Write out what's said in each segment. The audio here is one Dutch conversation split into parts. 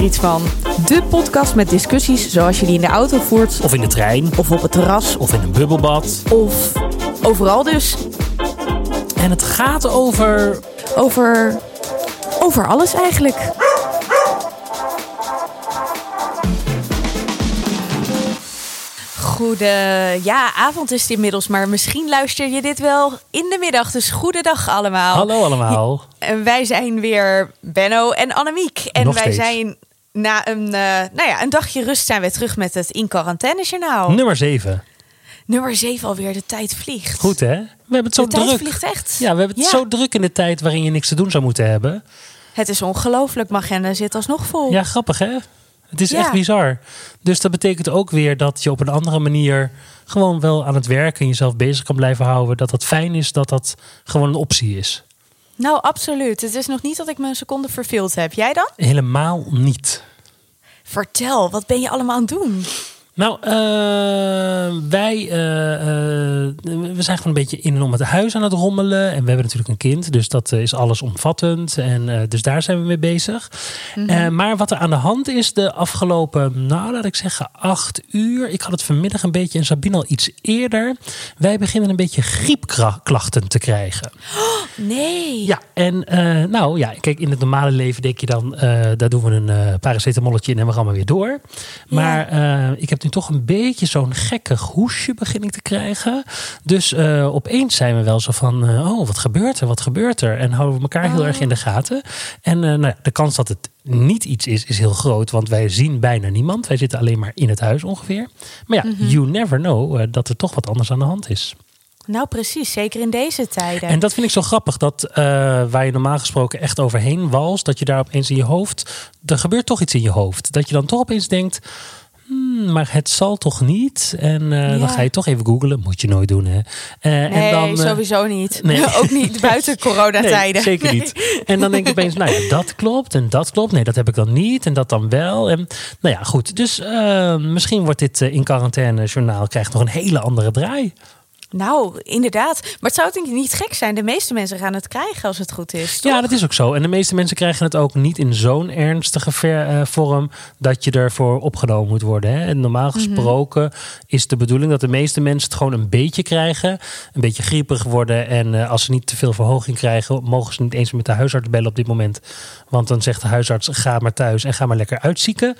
er iets van. De podcast met discussies zoals je die in de auto voert. Of in de trein. Of op het terras. Of in een bubbelbad. Of overal dus. En het gaat over. Over. Over alles eigenlijk. Goede ja, avond is het inmiddels, maar misschien luister je dit wel in de middag. Dus goedendag allemaal. Hallo allemaal. En wij zijn weer Benno en Annemiek. En Nog wij steeds. zijn na een, eh, nou ja, een dagje rust zijn we terug met het in quarantaine journaal. Nummer 7. Nummer 7 alweer, de tijd vliegt. Goed hè? We hebben het zo de tijd druk. vliegt echt. Ja, we hebben het Ja. zo druk in de tijd waarin je niks te doen zou moeten hebben. Het is ongelooflijk, mijn agenda zit alsnog vol. Ja, grappig hè? Het is Ja. echt bizar. Dus dat betekent ook weer dat je op een andere manier gewoon wel aan het werken en jezelf bezig kan blijven houden. Dat dat fijn is dat dat gewoon een optie is. Nou, absoluut. Het is nog niet dat ik me een seconde verveeld heb. Jij dan? Helemaal niet. Vertel, wat ben je allemaal aan het doen? Nou, eh, wij eh, eh, we zijn gewoon een beetje in en om het huis aan het rommelen. En we hebben natuurlijk een kind, dus dat is alles omvattend. En dus daar zijn we mee bezig. Eh, maar wat er aan de hand is de afgelopen, nou laat ik zeggen, acht uur. Ik had het vanmiddag een beetje en Sabine al iets eerder. Wij beginnen een beetje griepklachten te krijgen. Nee. Ja, en nou ja, kijk, in het normale leven denk je dan, daar doen we een paracetamolletje in en we gaan maar weer door. Maar ik heb nu toch een beetje zo'n gekke hoesje begin ik te krijgen. Dus eh, opeens zijn we wel zo van, eh, oh, wat gebeurt er, wat gebeurt er? En houden we elkaar heel Oh. erg in de gaten. En eh, nou ja, de kans dat het niet iets is, is heel groot, want wij zien bijna niemand. Wij zitten alleen maar in het huis ongeveer. Maar ja, Mhm. you never know dat er toch wat anders aan de hand is. Nou, precies. Zeker in deze tijden. En dat vind ik zo grappig, dat eh, waar je normaal gesproken echt overheen walst, dat je daar opeens in je hoofd, er gebeurt toch iets in je hoofd. Dat je dan toch opeens denkt, hmm, maar het zal toch niet? En eh, Ja. dan ga je toch even googlen, moet je nooit doen hè. Eh, nee, en dan, eh, sowieso niet. nee. Ook niet buiten coronatijden. Nee, zeker niet. En dan denk ik opeens, nou ja, dat klopt en dat klopt. Nee, dat heb ik dan niet en dat dan wel. En nou ja, goed. Dus misschien wordt dit in quarantaine journaal krijgt nog een hele andere draai. Nou, inderdaad. Maar het zou denk ik niet gek zijn. De meeste mensen gaan het krijgen als het goed is. Toch? Ja, dat is ook zo. En de meeste mensen krijgen het ook niet in zo'n ernstige ver, eh, vorm dat je ervoor opgenomen moet worden. Hè? En normaal gesproken is de bedoeling dat de meeste mensen het gewoon een beetje krijgen. Een beetje griepig worden. En eh, als ze niet te veel verhoging krijgen, mogen ze niet eens met de huisarts bellen op dit moment. Want dan zegt de huisarts: ga maar thuis en ga maar lekker uitzieken.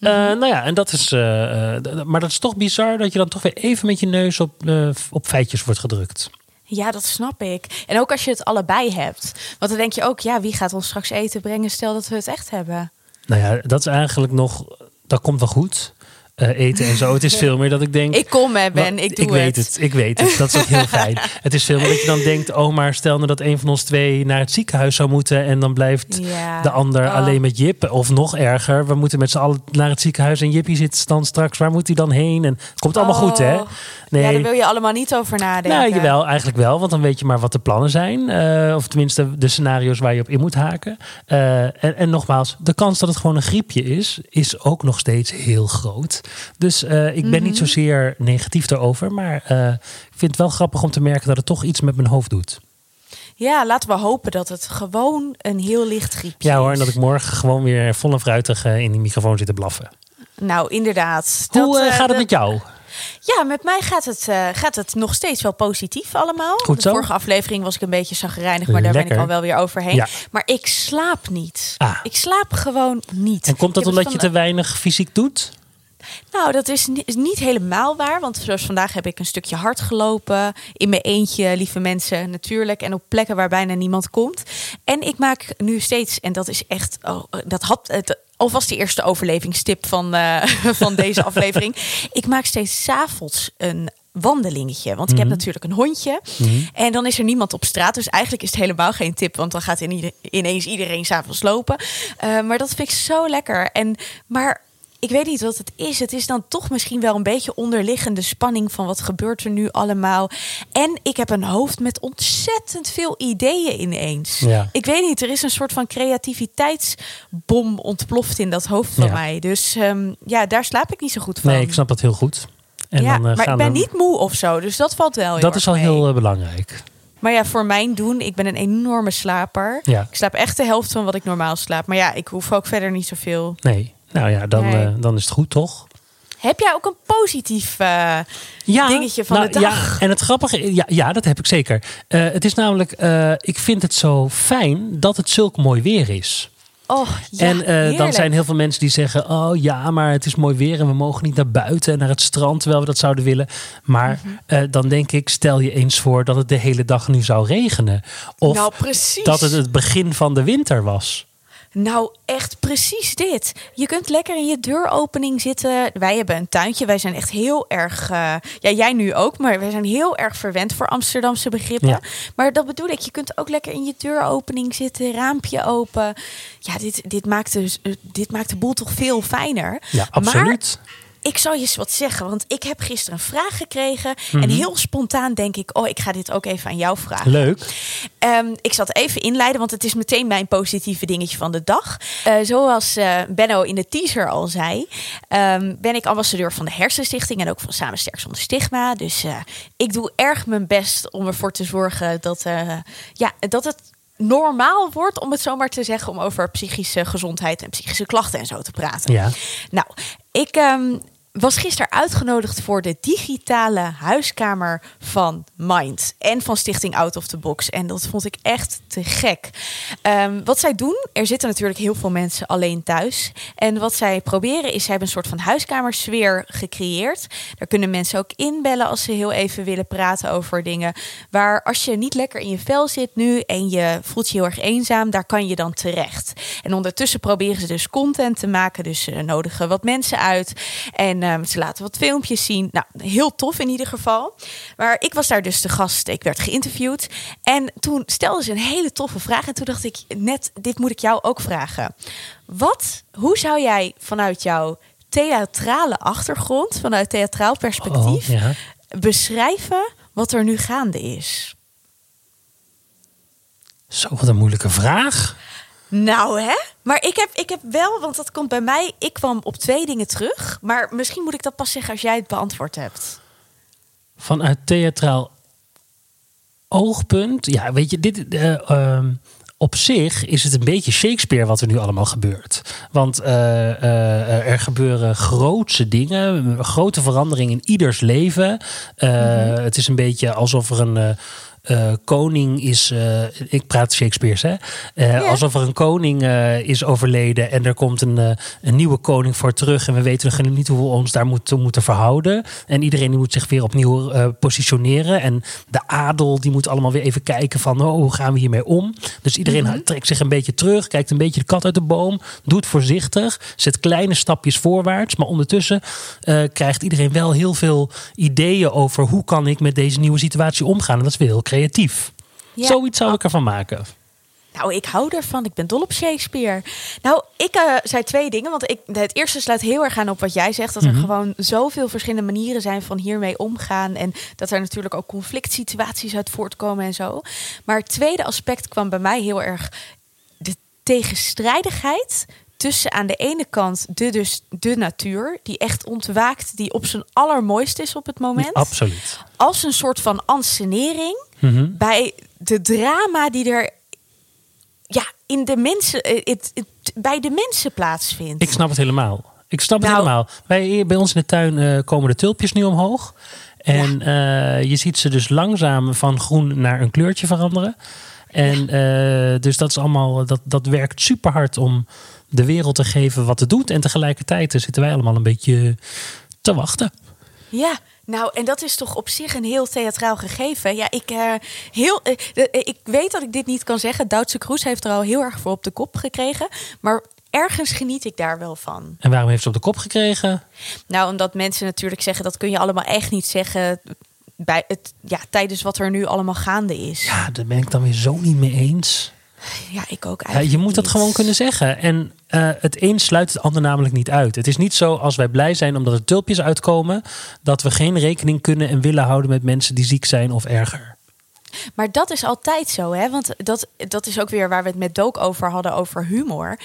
Eh, nou ja, en dat is. eh, eh, maar dat is toch bizar dat je dan toch weer even met je neus op, op feitjes wordt gedrukt. Ja, dat snap ik. En ook als je het allebei hebt. Want dan denk je ook, ja, wie gaat ons straks eten brengen? Stel dat we het echt hebben. Nou ja, dat is eigenlijk nog. Dat komt wel goed. Eh, eten en zo. Het is veel meer dat ik denk. Ik kom, hè, Ben. Ik doe ik weet het. Ik weet het. Dat is ook heel fijn. Het is veel meer dat je dan denkt: oh, maar stel nou dat een van ons twee naar het ziekenhuis zou moeten. en dan blijft Ja. de ander Oh. alleen met Jip. Of nog erger, we moeten met z'n allen naar het ziekenhuis. en Jippie zit dan straks. Waar moet hij dan heen? En het komt allemaal goed, hè? Oh. Ja, daar wil je allemaal niet over nadenken. Nou, jawel, eigenlijk wel. Want dan weet je maar wat de plannen zijn. eh, of tenminste de scenario's waar je op in moet haken. Eh, en, en nogmaals, de kans dat het gewoon een griepje is, is ook nog steeds heel groot. Dus eh, ik ben niet zozeer negatief daarover. Maar ik vind het wel grappig om te merken dat het toch iets met mijn hoofd doet. Ja, laten we hopen dat het gewoon een heel licht griepje Ja hoor, en is. dat ik morgen gewoon weer vol en fruitig in die microfoon zit te blaffen. Nou, inderdaad. Hoe Dat, gaat het met jou? Ja, met mij gaat het, eh, gaat het nog steeds wel positief allemaal. Goed De zo. vorige aflevering was ik een beetje zagrijnig, maar daar ben ik al wel weer overheen. Ja. Maar ik slaap niet. Ah. Ik slaap gewoon niet. En komt dat omdat je te weinig fysiek doet? Nou, dat is, ni- is niet helemaal waar. Want zoals vandaag heb ik een stukje hard gelopen. In mijn eentje, lieve mensen, natuurlijk. En op plekken waar bijna niemand komt. En ik maak nu steeds, en dat is echt, oh, dat had het. Alvast de eerste overlevingstip van, eh, van deze aflevering. Ik maak steeds 's avonds een wandelingetje. Want ik heb Mhm. natuurlijk een hondje. En dan is er niemand op straat. Dus eigenlijk is het helemaal geen tip. Want dan gaat ineens iedereen s'avonds lopen. Eh, maar dat vind ik zo lekker. En, maar ik weet niet wat het is. Het is dan toch misschien wel een beetje onderliggende spanning van wat gebeurt er nu allemaal. En ik heb een hoofd met ontzettend veel ideeën ineens. Ja. Ik weet niet, er is een soort van creativiteitsbom ontploft in dat hoofd van Ja. mij. Dus ehm, ja, daar slaap ik niet zo goed van. Nee, ik snap dat heel goed. En ja, dan, eh, maar ik ben we- niet moe of zo, dus dat valt wel Dat is al mee. heel eh, belangrijk. Maar ja, voor mijn doen, ik ben een enorme slaper. Ja. Ik slaap echt de helft van wat ik normaal slaap. Maar ja, ik hoef ook verder niet zoveel. Nee. Nou ja, dan, Nee. eh, dan is het goed, toch? Heb jij ook een positief eh, dingetje van nou, de dag? Ja, en het grappige, ja, ja dat heb ik zeker. Eh, het is namelijk, ik vind het zo fijn dat het zulk mooi weer is. Oh, ja, en dan zijn heel veel mensen die zeggen: Oh ja, maar het is mooi weer en we mogen niet naar buiten en naar het strand terwijl we dat zouden willen. Maar Mhm. dan denk ik: stel je eens voor dat het de hele dag nu zou regenen. Of nou, dat het het begin van de winter was. Nou, echt precies dit. Je kunt lekker in je deuropening zitten. Wij hebben een tuintje. Wij zijn echt heel erg. eh, ja, jij nu ook, maar wij zijn heel erg verwend voor Amsterdamse begrippen. Ja. Maar dat bedoel ik. Je kunt ook lekker in je deuropening zitten, raampje open. Ja, dit, dit, maakt, dus, eh, dit maakt de boel toch veel fijner. Ja, absoluut. Ik zal je eens wat zeggen, want ik heb gisteren een vraag gekregen. Mhm. En heel spontaan denk ik, oh, ik ga dit ook even aan jou vragen. Leuk. Ehm, ik zal het even inleiden, want het is meteen mijn positieve dingetje van de dag. Eh, zoals eh, Benno in de teaser al zei, ehm, ben ik ambassadeur van de Hersenstichting en ook van Samen Sterk Zonder Stigma. Dus eh, ik doe erg mijn best om ervoor te zorgen dat, ja, dat het normaal wordt, om het zo maar te zeggen, om over psychische gezondheid en psychische klachten en zo te praten. Ja. Nou, ik ehm, was gisteren uitgenodigd voor de digitale huiskamer van Mind en van Stichting Out of the Box. En dat vond ik echt te gek. Ehm, wat zij doen, er zitten natuurlijk heel veel mensen alleen thuis. En wat zij proberen is, zij hebben een soort van huiskamersfeer gecreëerd. Daar kunnen mensen ook inbellen als ze heel even willen praten over dingen. Waar als je niet lekker in je vel zit nu en je voelt je heel erg eenzaam, daar kan je dan terecht. En ondertussen proberen ze dus content te maken. Dus ze nodigen wat mensen uit en ehm, ze laten wat filmpjes zien. Nou, heel tof in ieder geval. Maar ik was daar dus de gast. Ik werd geïnterviewd. En toen stelde ze een hele toffe vraag. En toen dacht ik net, dit moet ik jou ook vragen. Wat, hoe zou jij vanuit jouw theatrale achtergrond, vanuit theatraal perspectief, Oh, ja. beschrijven wat er nu gaande is? Zo, wat een moeilijke vraag. Nou hè? Maar ik heb, ik heb wel, want dat komt bij mij, ik kwam op twee dingen terug. Maar misschien moet ik dat pas zeggen als jij het beantwoord hebt. Vanuit theatraal oogpunt. Ja, weet je, dit. eh, ehm, op zich is het een beetje Shakespeare wat er nu allemaal gebeurt. Want eh, eh, er gebeuren grootse dingen, grote veranderingen in ieders leven. Eh, Het is een beetje alsof er een. Eh, koning is, eh, ik praat Shakespeare's, hè? Eh, Ja. Alsof er een koning is overleden en er komt een, een nieuwe koning voor terug. En we weten nog niet hoe we ons daar moeten, moeten verhouden. En iedereen die moet zich weer opnieuw positioneren. En de adel die moet allemaal weer even kijken van oh, hoe gaan we hiermee om. Dus iedereen trekt zich een beetje terug, kijkt een beetje de kat uit de boom. Doet voorzichtig, zet kleine stapjes voorwaarts. Maar ondertussen krijgt iedereen wel heel veel ideeën over hoe kan ik met deze nieuwe situatie omgaan. En dat is weer heel creatief. Ja. Zoiets zou ik ervan maken. Nou, ik hou ervan. Ik ben dol op Shakespeare. Nou, ik eh, zei twee dingen. Want ik, het eerste sluit heel erg aan op wat jij zegt. Dat er gewoon zoveel verschillende manieren zijn van hiermee omgaan. En dat er natuurlijk ook conflict situaties uit voortkomen en zo. Maar het tweede aspect kwam bij mij heel erg de tegenstrijdigheid tussen aan de ene kant de, dus de natuur, die echt ontwaakt, die op zijn allermooist is op het moment. Absoluut. Als een soort van ansenering Mhm. bij de drama die er ja, in de mensen, eh, het, het- bij de mensen plaatsvindt. Ik snap het helemaal. Ik snap het Nou- helemaal. Bij, bij ons in de tuin eh, komen de tulpjes nu omhoog. En eh, je ziet ze dus langzaam van groen naar een kleurtje veranderen. En dus dat is allemaal, dat, dat werkt super hard om de wereld te geven wat het doet. En tegelijkertijd zitten wij allemaal een beetje te wachten. Ja, nou, en dat is toch op zich een heel theatraal gegeven. Ja, ik, eh, heel, eh, de- eh, ik weet dat ik dit niet kan zeggen. Duitse Kroes heeft er al heel erg voor op de kop gekregen. Maar ergens geniet ik daar wel van. En waarom heeft ze op de kop gekregen? Nou, omdat mensen natuurlijk zeggen, dat kun je allemaal echt niet zeggen... Bij het, ja, tijdens wat er nu allemaal gaande is. Ja, daar ben ik dan weer zo niet mee eens. Ik ook Ja, eigenlijk je moet dat niet. gewoon kunnen zeggen. En eh, het een sluit het ander namelijk niet uit. Het is niet zo als wij blij zijn omdat er tulpjes uitkomen, dat we geen rekening kunnen en willen houden met mensen die ziek zijn of erger. Maar dat is altijd zo, hè? Want dat, dat is ook weer waar we het met Dook over hadden, over humor.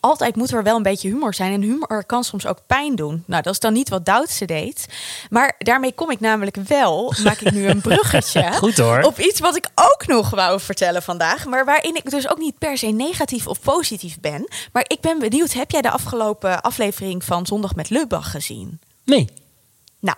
Altijd moet er wel een beetje humor zijn. En humor kan soms ook pijn doen. Nou, dat is dan niet wat Doutse deed. Maar daarmee kom ik namelijk wel, maak ik nu een bruggetje. Goed hoor. Op iets wat ik ook nog wou vertellen vandaag. Maar waarin ik dus ook niet per se negatief of positief ben. Maar ik ben benieuwd, heb jij de afgelopen aflevering van Zondag met Lubach gezien? Nee. Nou,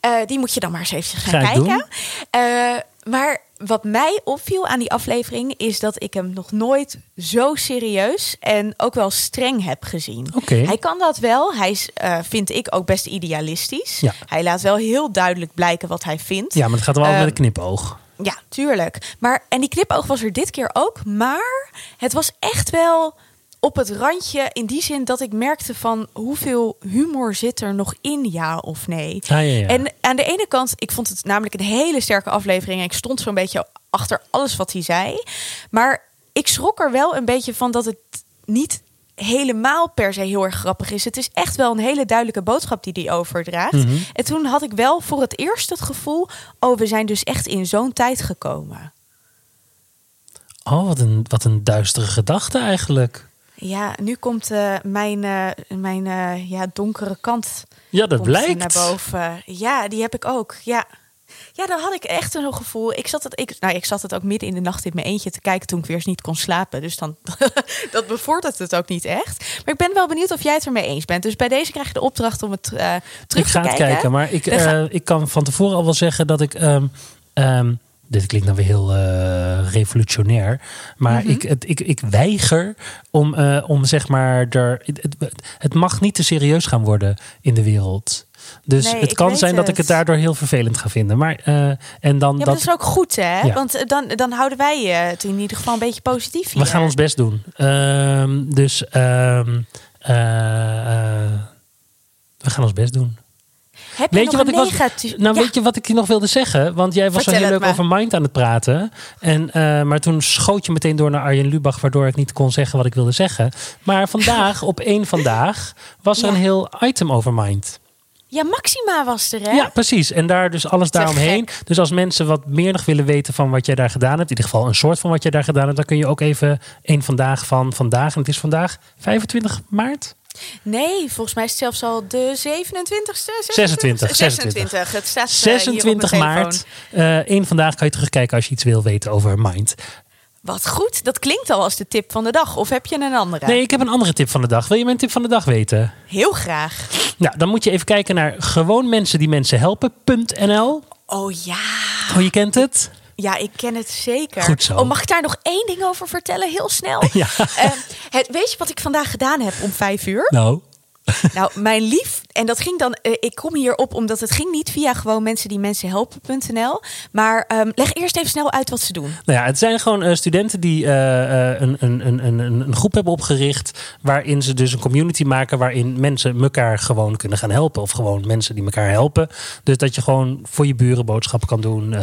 eh, die moet je dan maar eens even gaan Ga kijken. Eh, maar wat mij opviel aan die aflevering is dat ik hem nog nooit zo serieus en ook wel streng heb gezien. Hij kan dat wel. Hij is, eh, vind ik, ook best idealistisch. Ja. Hij laat wel heel duidelijk blijken wat hij vindt. Ja, maar het gaat wel Ehm, met een knipoog. Ja, tuurlijk. Maar, en die knipoog was er dit keer ook. Maar het was echt wel op het randje in die zin dat ik merkte van hoeveel humor zit er nog in, ja of nee. Ah, ja, ja. En aan de ene kant, ik vond het namelijk een hele sterke aflevering. En ik stond zo'n beetje achter alles wat hij zei. Maar ik schrok er wel een beetje van dat het niet helemaal per se heel erg grappig is. Het is echt wel een hele duidelijke boodschap die hij overdraagt. Mhm. En toen had ik wel voor het eerst het gevoel... oh, we zijn dus echt in zo'n tijd gekomen. Oh, wat een, wat een duistere gedachte eigenlijk. Ja, nu komt eh, mijn, eh, mijn eh, ja, donkere kant Ja, dat blijkt. naar boven. Ja, die heb ik ook. Ja. Ja, dan had ik echt zo'n gevoel. Ik zat, het, ik, nou, ik zat het ook midden in de nacht in mijn eentje te kijken toen ik weer eens niet kon slapen. Dus dan dat bevordert het ook niet echt. Maar ik ben wel benieuwd of jij het ermee eens bent. Dus bij deze krijg je de opdracht om het terug ik ga te het kijken. kijken, maar ik, gaan- ik kan van tevoren al wel zeggen dat ik. ehm, ehm, dit klinkt nou weer heel eh, revolutionair. Maar Mhm. ik, het, ik, ik weiger om, eh, om zeg maar. Er, het, mag niet te serieus gaan worden in de wereld. Dus Nee, het kan zijn dat ik het daardoor heel vervelend ga vinden. Maar eh, en dan Ja, maar dat. dat is ook goed, hè? Ja. Want dan, dan houden wij het in ieder geval een beetje positief hier. We gaan ons best doen. Ehm, dus ehm, we gaan ons best doen. Heb je Weet nog je wat een ik was? Nou, Ja. weet je wat ik je nog wilde zeggen? Want jij was Vertel zo heel leuk over Mind aan het praten. En, eh, maar toen schoot je meteen door naar Arjen Lubach, waardoor ik niet kon zeggen wat ik wilde zeggen. Maar vandaag, op één vandaag, was er Ja. een heel item over Mind. Ja, Maxima was er, hè? Ja, precies. En daar dus alles daaromheen. gek. Dus als mensen wat meer nog willen weten van wat jij daar gedaan hebt, in ieder geval een soort van wat jij daar gedaan hebt, dan kun je ook even één vandaag van vandaag. En het is vandaag 25 maart. Nee, volgens mij is het zelfs al de 27ste. 26, 26. Het staat eh, 26 hier op maart. eh één vandaag kan je terugkijken als je iets wil weten over Mind. Wat goed. Dat klinkt al als de tip van de dag. Of heb je een andere? Nee, ik heb een andere tip van de dag. Wil je mijn tip van de dag weten? Heel graag. Nou, dan moet je even kijken naar gewoon mensen die mensen helpen.nl. Oh ja. Oh, je kent het? Ja, ik ken het zeker. Goed zo. Oh, mag ik daar nog één ding over vertellen? Heel snel. Ja. Eh, het, weet je wat ik vandaag gedaan heb om vijf uur? Nou, Nou, mijn lief, en dat ging dan, eh, ik kom hierop omdat het ging niet via gewoon mensen die mensen helpen.nl. Maar ehm, leg eerst even snel uit wat ze doen. nou ja, het zijn gewoon eh, studenten die eh, eh, een, een, een, een, een groep hebben opgericht. Waarin ze dus een community maken waarin mensen elkaar gewoon kunnen gaan helpen. Of gewoon mensen die elkaar helpen. Dus dat je gewoon voor je buren boodschappen kan doen. eh,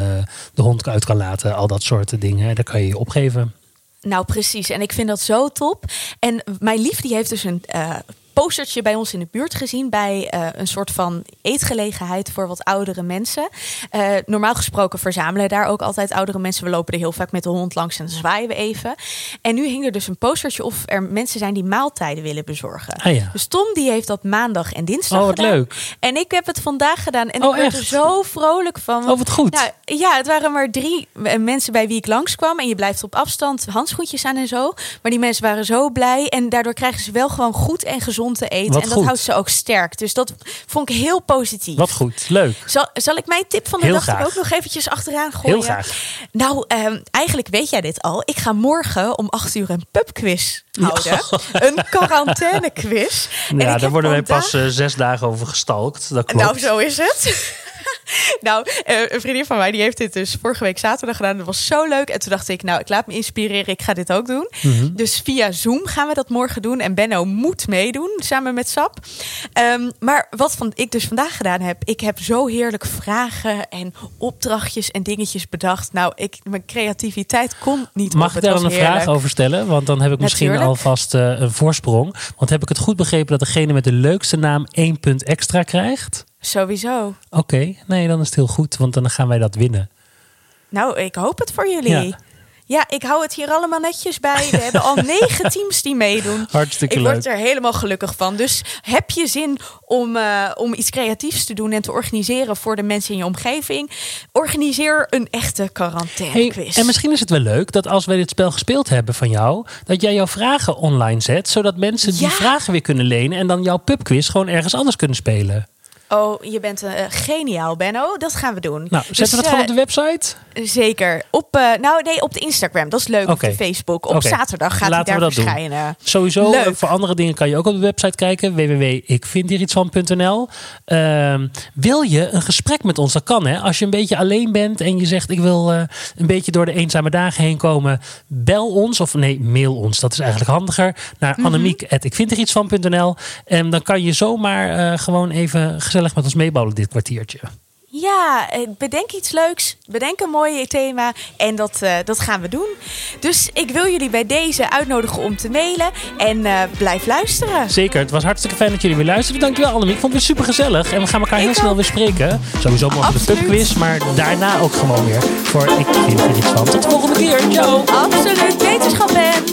de hond uit kan laten. Al dat soort dingen. Daar kan je je opgeven. Nou, precies. En ik vind dat zo top. En mijn lief die heeft dus een eh, postertje bij ons in de buurt gezien bij eh, een soort van eetgelegenheid voor wat oudere mensen. Eh, normaal gesproken verzamelen daar ook altijd oudere mensen. We lopen er heel vaak met de hond langs en dan zwaaien we even. En nu hing er dus een postertje of er mensen zijn die maaltijden willen bezorgen. Ah ja. Dus Tom die heeft dat maandag en dinsdag Oh, wat gedaan. leuk. En ik heb het vandaag gedaan en Oh, ik werd er zo vrolijk van. Oh, wat goed. Nou, ja, het waren maar drie eh, mensen bij wie ik langskwam. En je blijft op afstand handschoentjes aan en zo. Maar die mensen waren zo blij. En daardoor krijgen ze wel gewoon goed en gezond te eten. Wat en dat goed. houdt ze ook sterk. Dus dat vond ik heel positief. Wat goed. Leuk. Zal, zal ik mijn tip van de Heel dag graag. ook nog eventjes achteraan gooien? Heel graag. Nou, ehm, eigenlijk weet jij dit al. Ik ga morgen om acht uur een pubquiz houden. Een quarantainequiz. Ja, daar worden wij vandaag- pas eh, zes dagen over gestalkt. Dat klopt. nou, zo is het. nou, eh, een vriendin van mij die heeft dit dus vorige week zaterdag gedaan. Dat was zo leuk. En toen dacht ik, nou, ik laat me inspireren. Ik ga dit ook doen. Mhm. Dus via Zoom gaan we dat morgen doen. En Benno moet meedoen, samen met Sap. Ehm, maar wat van, ik dus vandaag gedaan heb... ik heb zo heerlijk vragen en opdrachtjes en dingetjes bedacht. Nou, ik, mijn creativiteit kon niet Mag op. ik daar dan een heerlijk. vraag over stellen? Want dan heb ik misschien Natuurlijk. alvast eh, een voorsprong. Want heb ik het goed begrepen dat degene met de leukste naam één punt extra krijgt? Sowieso. Oké, nee, dan is het heel goed, want dan gaan wij dat winnen. Nou, ik hoop het voor jullie. Ja. Ja. ik hou het hier allemaal netjes bij. We hebben al negen teams die meedoen. Hartstikke ik leuk. word er helemaal gelukkig van. Dus heb je zin om, eh, om iets creatiefs te doen en te organiseren voor de mensen in je omgeving? Organiseer een echte quarantainequiz. Hey, en misschien is het wel leuk dat als wij dit spel gespeeld hebben van jou, dat jij jouw vragen online zet, zodat mensen die Ja. vragen weer kunnen lenen en dan jouw pubquiz gewoon ergens anders kunnen spelen. Oh, je bent eh, geniaal, Benno. Dat gaan we doen. Nou, zetten Dus, we dat gewoon op eh, de website? Zeker. Op, eh, nou, nee, op de Instagram. Dat is leuk. Op Oké. de Facebook. Op zaterdag gaat Laten we daar dat doen. verschijnen. Sowieso, Leuk. voor andere dingen kan je ook op de website kijken. www.ikvindhierietsvan.nl Ehm Wil je een gesprek met ons? Dat kan hè. Als je een beetje alleen bent en je zegt ik wil een beetje door de eenzame dagen heen komen. Bel ons of nee, mail ons. Dat is eigenlijk handiger. Naar Mhm. annemiek.ikvindhierietsvan.nl En dan kan je zomaar gewoon even gezellig met ons meebouwen dit kwartiertje. Ja, eh, bedenk iets leuks. Bedenk een mooi thema. En dat, eh, dat gaan we doen. Dus ik wil jullie bij deze uitnodigen om te mailen. En eh, blijf luisteren. Zeker. Het was hartstikke fijn dat jullie weer luisterden. Dankjewel allemaal. Ik vond het weer super gezellig. En we gaan elkaar heel snel weer spreken. Sowieso morgen de pubquiz. Maar daarna ook gewoon weer voor Ik vind er iets van. Tot de volgende keer. Ciao. Absoluut. Wetenschap ben.